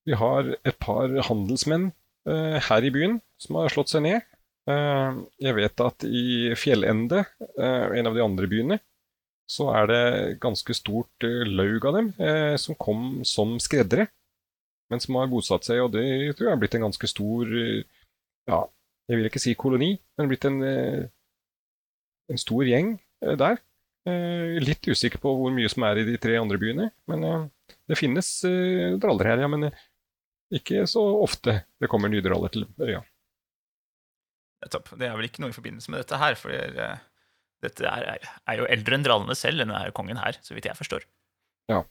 Vi har et par handelsmenn eh, her i byen som har slått seg ned. Eh, Jeg vet at i Fjellende, eh, en av de andre byene, så er det ganske stort eh, laug av dem som kom som skreddere, men som har bosatt seg, og det tror jeg har blitt en ganske stor Ja, jeg vil ikke si koloni, men blitt en, en stor gjeng der. Litt usikker på hvor mye som er i de tre andre byene, men det finnes draller her, ja. Men ikke så ofte det kommer nye draller til øya. Nettopp. Det er vel ikke noe i forbindelse med dette her, for uh, dette er, er jo eldre enn drallene selv, denne her kongen her, så vidt jeg forstår. Ja.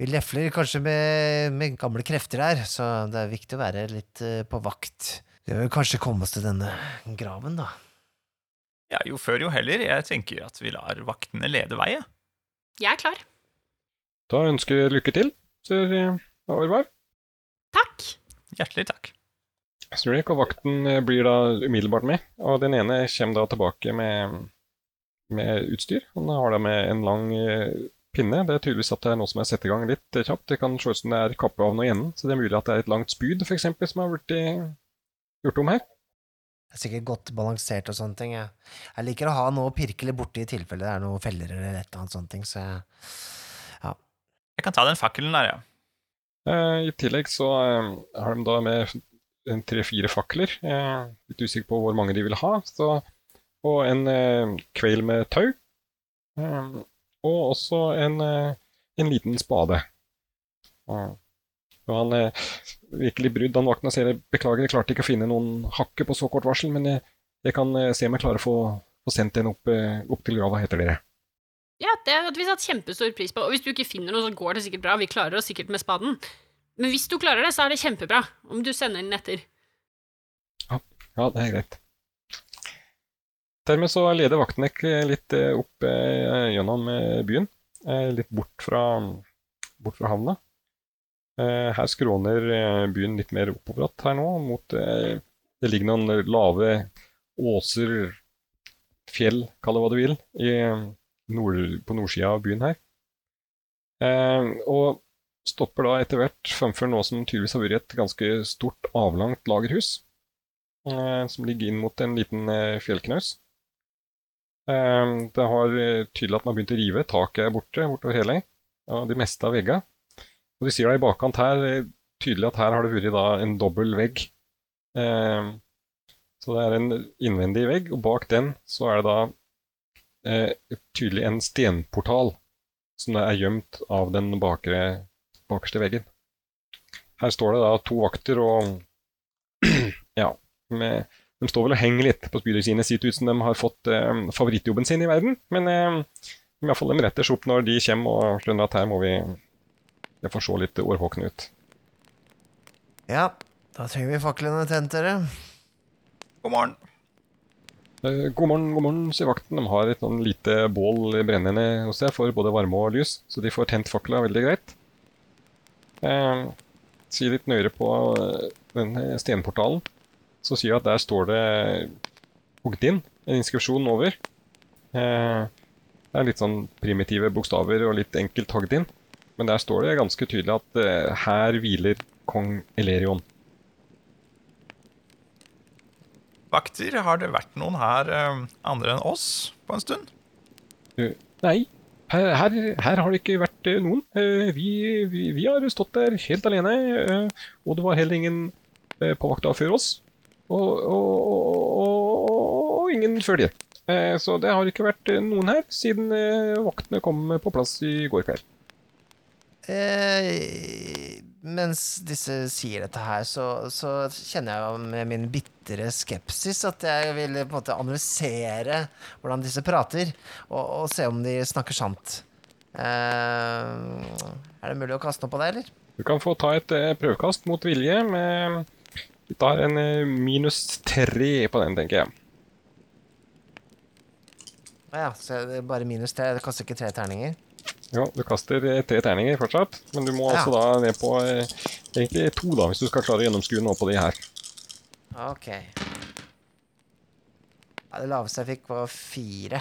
Vi lefler kanskje med, med gamle krefter her, så det er viktig å være litt uh, på vakt. Vi vil kanskje komme oss til denne graven, da. Ja, jo før jo heller. Jeg tenker at vi lar vaktene lede vei. Jeg er klar. Da ønsker vi lykke til, sier Aurvar. Takk. Hjertelig takk. Zurich og vakten eh, blir da umiddelbart med, og den ene kommer da tilbake med, med utstyr. Han har da med en lang eh, pinne. Det er tydeligvis at det er noe som er satt i gang litt eh, kjapt. Det kan se ut som det er kappe av noe i enden, så det er mulig at det er et langt spyd, for eksempel, som har blitt gjort om her. Det er sikkert godt balansert og sånne ting. Jeg, jeg liker å ha noe å pirke litt borti i tilfelle det er noen feller eller et eller annet sånne ting, så jeg Jeg kan ta den fakkelen der, ja. Eh, I tillegg så eh, har de da med tre-fire fakler. Eh, litt usikker på hvor mange de vil ha. Så, og en eh, kveil med tau. Eh, og også en, eh, en liten spade. Eh, og han eh, virkelig brydd han vakten og sier beklager, jeg klarte ikke å finne noen hakke på så kort varsel, men jeg, jeg kan eh, se om jeg klarer å få, få sendt en opp, eh, opp til grava, heter dere. Ja, det hadde vi satt kjempestor pris på. Og hvis du ikke finner noe, så går det sikkert bra. Vi klarer oss sikkert med spaden. Men hvis du klarer det, så er det kjempebra om du sender den etter. Ja, det er greit. Dermed så leder Vaktenek litt eh, opp eh, gjennom eh, byen, eh, litt bort fra, bort fra havna. Eh, her skråner eh, byen litt mer oppover igjen her nå, mot eh, Det ligger noen lave åser, fjell, kall det hva du vil, i, nord, på nordsida av byen her. Eh, og stopper da etter hvert framfor noe som tydeligvis har vært et ganske stort, avlangt lagerhus eh, som ligger inn mot en liten eh, fjellknaus. Eh, det har tydelig at man har begynt å rive. Taket er borte bortover hele, og det meste av veggene. Og du ser da i bakkant her tydelig at her har det vært en dobbel vegg. Så det er en innvendig vegg, og bak den så er det da tydelig en stenportal som er gjemt av den bakre, bakerste veggen. Her står det da to vakter og ja, med, de står vel og henger litt på spydene sitt ut som de har fått eh, favorittjobben sin i verden. Men eh, i hvert fall de retter seg opp når de kommer og skjønner at her må vi jeg får se litt årvåkne ut. Ja, da trenger vi faklene tent, dere. God morgen. Eh, god morgen, god morgen, sier vakten. De har et sånn lite bål brennende hos seg for både varme og lys, så de får tent fakla veldig greit. Eh, si litt nøyere på eh, den stenportalen, så sier jeg at der står det hogd inn en inskripsjon over. Eh, det er litt sånn primitive bokstaver og litt enkelt hogd inn, men der står det ganske tydelig at eh, her hviler kong Elerion. Vakter, har det vært noen her eh, andre enn oss på en stund? Du, Nei, her, her, her har det ikke vært eh, noen. Eh, Vi, vi, vi har stått der helt alene, eh, og det var heller ingen eh, på vakta før oss. Og, og, og, og ingen før. Eh, Så det har ikke vært eh, noen her siden eh, vaktene kom på plass i går kveld. Eh, mens disse sier dette her, så, så kjenner jeg jo med min bitre skepsis at jeg vil på en måte analysere hvordan disse prater, og, og se om de snakker sant. Uh, er det mulig å kaste noe på det, eller? Du kan få ta et uh, prøvekast mot vilje. Med, vi tar en uh, minus tre på den, tenker jeg. Ja, så det er bare minus tre. Det kaster ikke tre terninger. Ja, du kaster eh, tre terninger fortsatt, men du må Ja. altså da ned på eh, egentlig to, da, hvis du skal klare å gjennomskue noe på de her. Ok. Ja, det laveste jeg fikk, var fire.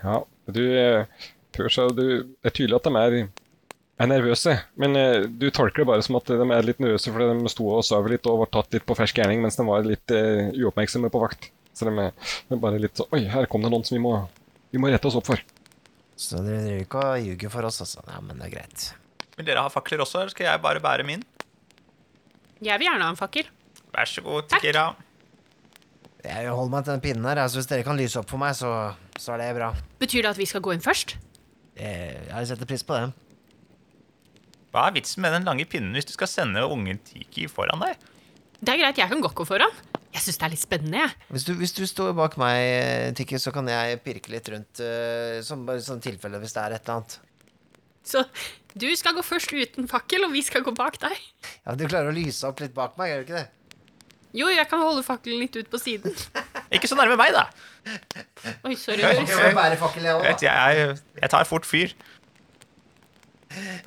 Ja, du eh, seg, du, Det er tydelig at de er, er nervøse, men eh, du tolker det bare som at de er litt nervøse fordi de sto og sov litt og var tatt litt på fersk gjerning mens de var litt uh, uoppmerksomme på vakt. Så de de er bare litt sånn Oi, her kom det noen som vi må, vi må rette oss opp for. Så dere driver ikke og ljuger for oss, altså. Ja, men det er greit. Vil dere ha fakler også, eller skal jeg bare bære min? Jeg vil gjerne ha en fakkel. Vær så god, Takk. Tikira. Jeg holder meg til den pinnen her. Altså, hvis dere kan lyse opp for meg, så, så er det bra. Betyr det at vi skal gå inn først? Jeg, jeg setter pris på det. Hva er vitsen med den lange pinnen hvis du skal sende unge Tiki foran deg? Det er greit, jeg kan godt gå foran. Jeg syns det er litt spennende, jeg. Hvis du, hvis du står bak meg, Tikki, så kan jeg pirke litt rundt, uh, som bare sånn tilfelle hvis det er et eller annet. Så du skal gå først uten fakkel, og vi skal gå bak deg. Ja, Du klarer å lyse opp litt bak meg, gjør du ikke det? Jo, jeg kan holde fakkelen litt ut på siden. Ikke så nærme meg, da. Oi, sorry. Jeg bære fakkel, jeg jeg, jeg tar fort fyr.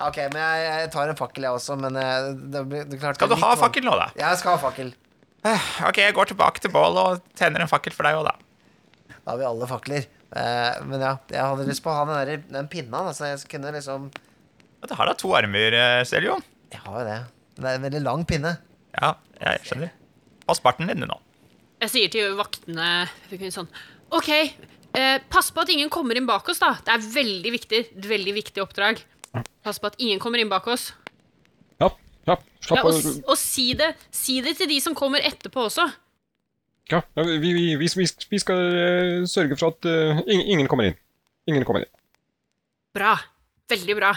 Ok, men jeg, jeg tar en fakkel, jeg også, men det, det blir det er klart Skal det du ha fakkel nå, da? Jeg skal ha fakkel. Ok, jeg går tilbake til bålet og tenner en fakkel for deg òg, da. Da har vi alle fakler. Eh, men ja, jeg hadde lyst på å ha den, der, den pinna, Altså, så jeg kunne liksom Du har da to armer, Seljo Seljon. Jeg har jo det. Det er en veldig lang pinne. Ja, jeg skjønner. Pass barten din nå. Jeg sier til vaktene sånn OK, eh, pass på at ingen kommer inn bak oss, da. Det er veldig viktig. Et veldig viktig oppdrag. Pass på at ingen kommer inn bak oss. Ja, ja, slapp og, av. og si det Si det til de som kommer etterpå også. Ja, ja, vi, vi, vi, vi, vi skal eh, sørge for at uh, ingen, ingen kommer inn. Ingen kommer inn. Bra. Veldig bra.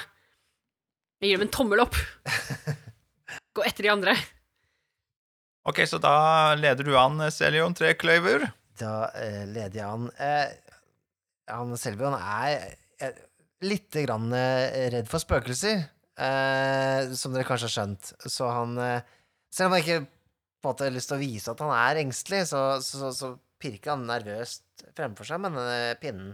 Jeg gir dem en tommel opp. Gå etter de andre. Ok, så da leder du an, Selion Trekløyver. Da uh, leder jeg an. eh, Han Selvion er eh, litt grann eh, redd for spøkelser, eh, som dere kanskje har skjønt. Så han eh, Selv om han ikke på en måte har lyst til å vise at han er engstelig, så, så, så pirker han nervøst fremfor seg med denne pinnen.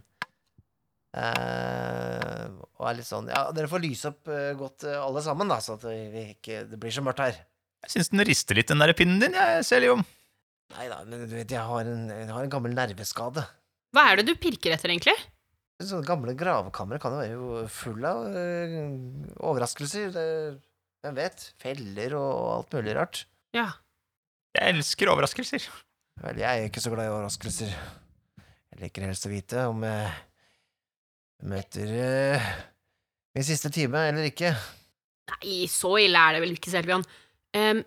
Uh, og er litt sånn Ja, dere får lyse opp uh, godt uh, alle sammen, da, så at vi ikke, det blir så mørkt her. Jeg syns den rister litt, den der pinnen din, jeg, Seljon. Nei da, men du vet, jeg har en, jeg har en gammel nerveskade. Hva er det du pirker etter, egentlig? Sånne gamle gravkamre kan jo være fulle full av øh, overraskelser. Det, hvem vet? Feller og alt mulig rart. Ja. Jeg elsker overraskelser. Vel, jeg er ikke så glad i overraskelser. Jeg liker helst å vite om jeg møter øh, min siste time eller ikke. Nei, så ille er det vel ikke, Selvian. Em,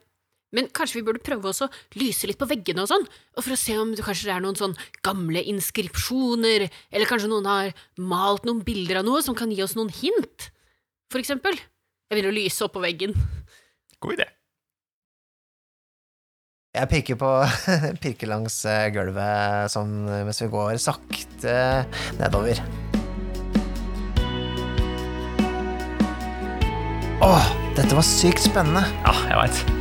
men kanskje vi burde prøve også å lyse litt på veggene og sånn, og for å se om det kanskje er noen sånn gamle inskripsjoner, eller kanskje noen har malt noen bilder av noe som kan gi oss noen hint, for eksempel. Jeg begynner å lyse opp på veggen. God idé. Jeg pirker på pirker langs øh, gulvet sånn mens vi går sakte nedover. Åh, dette var sykt spennende. Ja, jeg veit.